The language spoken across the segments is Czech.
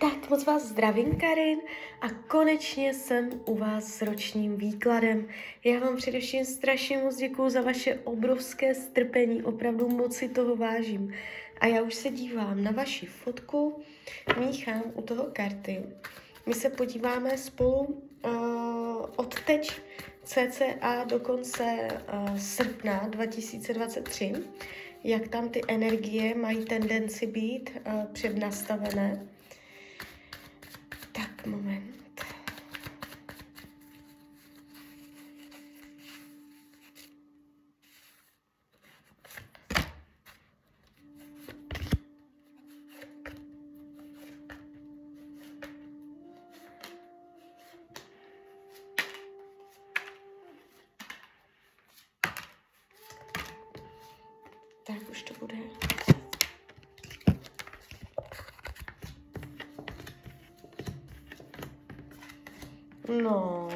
Tak moc vás zdravím, Karin, a konečně jsem u vás s ročním výkladem. Já vám především strašně moc děkuju za vaše obrovské strpení, opravdu moc si toho vážím. A já už se dívám na vaši fotku, míchám u toho karty. My se podíváme spolu uh, od teď cca do konce uh, srpna 2023, jak tam ty energie mají tendenci být uh, přednastavené. Tak, moment. Tak už to bude. No,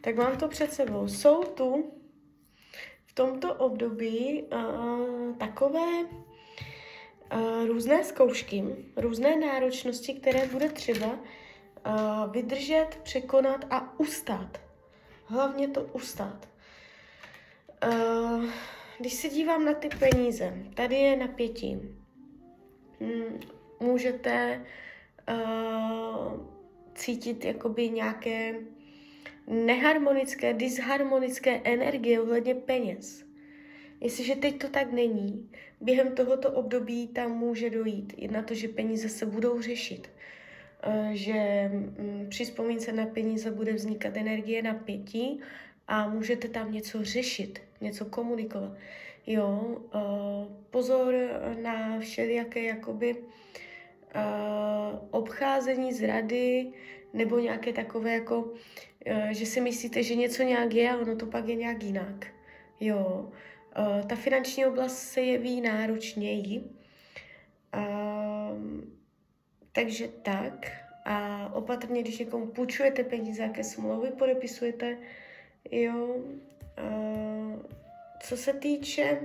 tak mám to před sebou. Jsou tu v tomto období uh, takové uh, různé zkoušky, různé náročnosti, které bude třeba uh, vydržet, překonat a ustát. Hlavně to ustát. Uh, když se dívám na ty peníze, tady je napětí. Hmm, můžete uh, cítit jakoby nějaké neharmonické, disharmonické energie ohledně peněz. Jestliže teď to tak není, během tohoto období tam může dojít i na to, že peníze se budou řešit, uh, že mm, při vzpomínce na peníze bude vznikat energie napětí a můžete tam něco řešit, něco komunikovat. Jo, uh, pozor na všelijaké jakoby obcházení zrady nebo nějaké takové jako, uh, že si myslíte, že něco nějak je a ono to pak je nějak jinak. Jo, uh, ta finanční oblast se jeví náročněji. Takže tak. A opatrně, když někomu půjčujete peníze, jaké smlouvy podepisujete, jo, co se týče,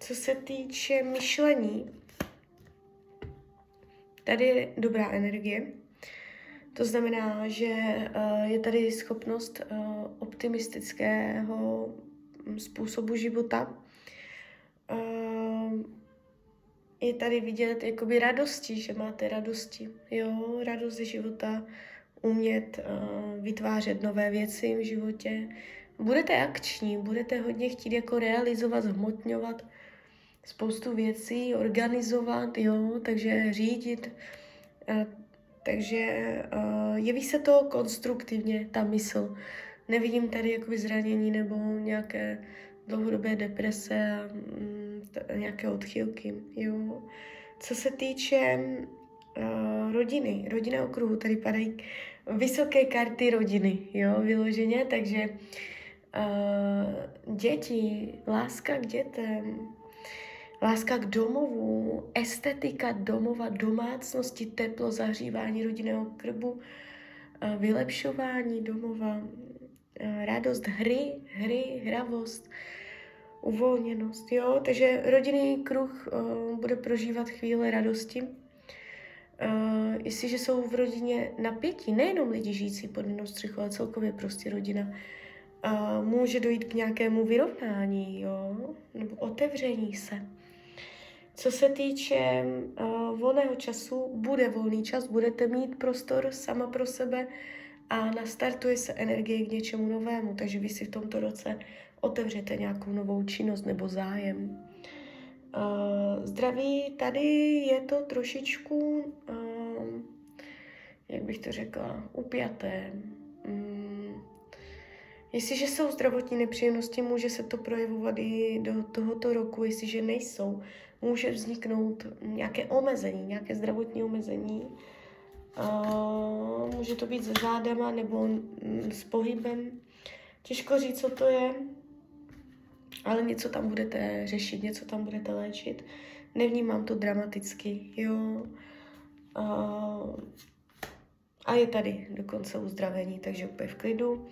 co se týče myšlení, tady je dobrá energie. To znamená, že uh, je tady schopnost uh, optimistického způsobu života. Uh, je tady vidět jakoby radosti, že máte radosti. Jo, radost ze života, umět vytvářet nové věci v životě, budete akční, budete hodně chtít jako realizovat, zhmotňovat spoustu věcí, organizovat, jo, takže řídit. A, takže uh, jeví se to konstruktivně, ta mysl. Nevidím tady jakoby zranění nebo nějaké dlouhodobé deprese a mm, nějaké odchylky, jo. Co se týče uh, rodiny, rodina okruhu, tady padají vysoké karty rodiny, jo, vyloženě, takže uh, děti, láska k dětem, láska k domovu, estetika domova, domácnosti, teplo, zahřívání rodinného krbu, uh, vylepšování domova, uh, radost hry, hry, hravost, uvolněnost, jo, takže rodinný kruh uh, bude prožívat chvíle radosti, Uh, jestliže jsou v rodině napětí, nejenom lidi žijící pod jednou střechou, ale celkově prostě rodina, uh, může dojít k nějakému vyrovnání, jo, nebo otevření se. Co se týče uh, volného času, bude volný čas, budete mít prostor sama pro sebe a nastartuje se energie k něčemu novému, takže vy si v tomto roce otevřete nějakou novou činnost nebo zájem. Uh, zdraví, tady je to trošičku, uh, jak bych to řekla, upjaté. Um, jestliže jsou zdravotní nepříjemnosti, může se to projevovat i do tohoto roku. Jestliže nejsou, může vzniknout nějaké omezení, nějaké zdravotní omezení. Uh, může to být se zádama nebo mm, s pohybem. Těžko říct, co to je ale něco tam budete řešit, něco tam budete léčit. Nevnímám to dramaticky, jo. A, a je tady dokonce uzdravení, takže úplně v klidu.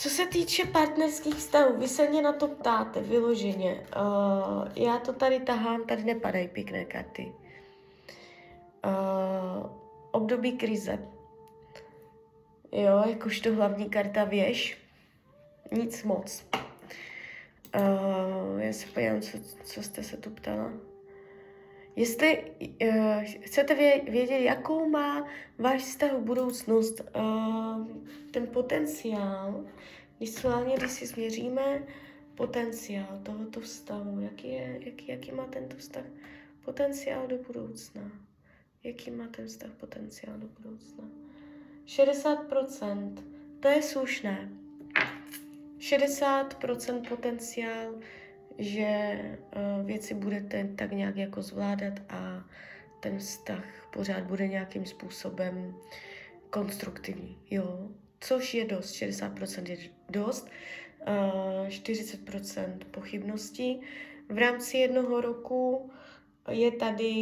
Co se týče partnerských vztahů, vy se mě na to ptáte vyloženě. Uh, já to tady tahám, tady nepadají pěkné karty. Uh, období krize. Jo, jakožto hlavní karta věž. Nic moc. Uh, já se podívám, co, co jste se tu ptala. Jestli uh, chcete vědět, jakou má váš vztah v budoucnost, uh, ten potenciál, vyslovně, když si změříme potenciál tohoto vztahu, jaký, je, jaký, jaký má tento vztah potenciál do budoucna. Jaký má ten vztah potenciál do budoucna? 60%, to je slušné. 60% potenciál, že uh, věci budete tak nějak jako zvládat a ten vztah pořád bude nějakým způsobem konstruktivní, jo. Což je dost, 60% je dost, uh, 40% pochybností. V rámci jednoho roku je tady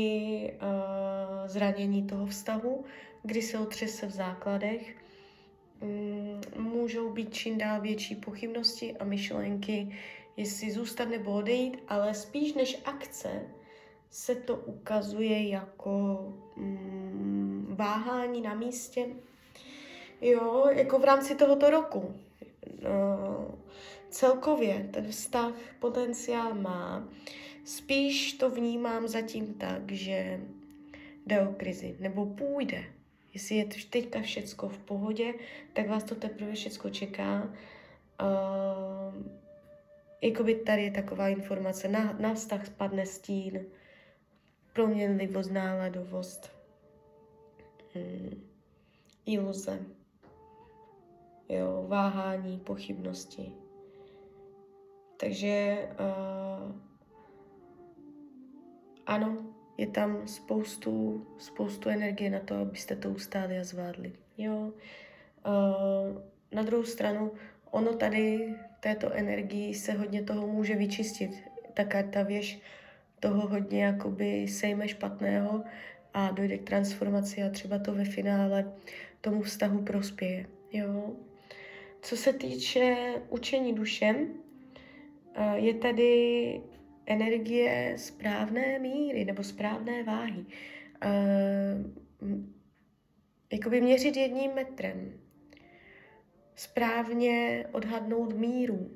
uh, zranění toho vztahu, kdy se otřese v základech. Mm, můžou být čím dál větší pochybnosti a myšlenky, jestli zůstat nebo odejít, ale spíš než akce se to ukazuje jako mm, váhání na místě. Jo, jako v rámci tohoto roku. No, celkově ten vztah potenciál má. Spíš to vnímám zatím tak, že jde o krizi, nebo půjde. Jestli je teďka všecko v pohodě, tak vás to teprve všecko čeká. Uh, jakoby tady je taková informace, na, na vztah spadne stín, proměnlivost, náladovost, hmm, iluze, jo, váhání, pochybnosti. Takže uh, ano, je tam spoustu, spoustu energie na to, abyste to ustáli a zvládli. Jo. Uh, na druhou stranu, ono tady této energii se hodně toho může vyčistit. Ta karta věž toho hodně jakoby sejme špatného a dojde k transformaci a třeba to ve finále tomu vztahu prospěje. Jo. Co se týče učení dušem, je tady energie správné míry nebo správné váhy. Jakoby měřit jedním metrem. Správně odhadnout míru.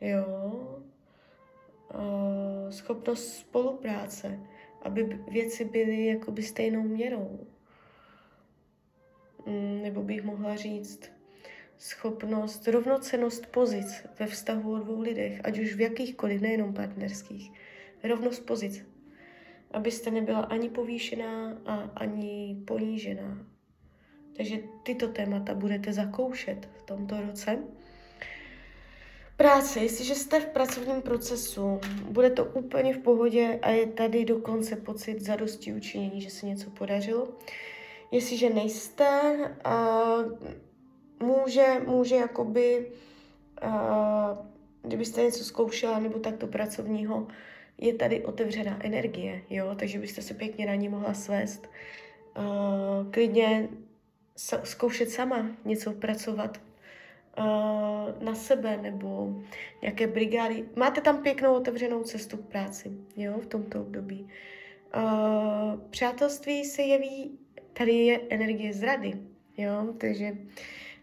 Jo. Schopnost spolupráce, aby věci byly jakoby stejnou měrou. Mm, nebo bych mohla říct, schopnost, rovnocenost pozic ve vztahu o dvou lidech, ať už v jakýchkoliv, nejenom partnerských. Rovnost pozic. Abyste nebyla ani povýšená a ani ponížená. Takže tyto témata budete zakoušet v tomto roce. Práce, jestliže jste v pracovním procesu, bude to úplně v pohodě a je tady dokonce pocit zadosti učinění, že se něco podařilo. Jestliže nejste, může, může jakoby, uh, kdybyste něco zkoušela nebo takto pracovního, je tady otevřená energie, jo, takže byste se pěkně na ní mohla svést. Uh, klidně zkoušet sama něco pracovat uh, na sebe nebo nějaké brigády. Máte tam pěknou otevřenou cestu k práci, jo, v tomto období. Uh, přátelství se jeví, tady je energie zrady, jo, takže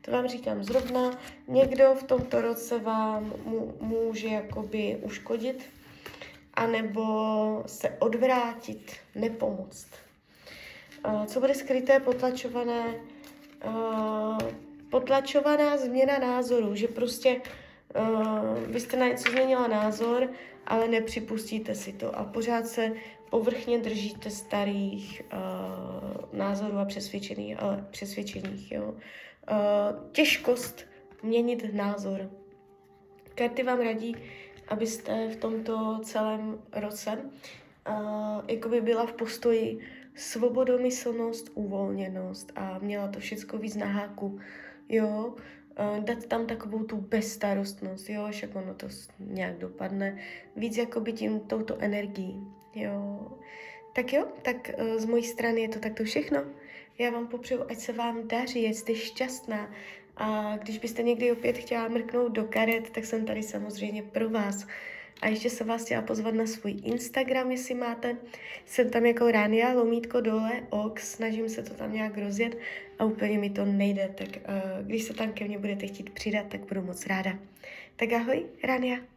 to vám říkám zrovna, někdo v tomto roce vám může jakoby uškodit, anebo se odvrátit, nepomoct. Co bude skryté, potlačované, potlačovaná změna názoru, že prostě vy jste na něco změnila názor, ale nepřipustíte si to a pořád se povrchně držíte starých uh, názorů a přesvědčených, ale přesvědčených, jo. Uh, těžkost měnit názor. Karty vám radí, abyste v tomto celém roce uh, jakoby byla v postoji svobodomyslnost, uvolněnost a měla to všechno víc na háku, jo, dát tam takovou tu bezstarostnost, jo, však ono to nějak dopadne, víc jakoby tím touto energií, jo. Tak jo, tak uh, z mojí strany je to takto všechno. Já vám popřeju, ať se vám daří, ať jste šťastná. A když byste někdy opět chtěla mrknout do karet, tak jsem tady samozřejmě pro vás. A ještě se vás chtěla pozvat na svůj Instagram, jestli máte. Jsem tam jako Rania, lomítko dole, ox, snažím se to tam nějak rozjet a úplně mi to nejde. Tak uh, když se tam ke mně budete chtít přidat, tak budu moc ráda. Tak ahoj, Rania.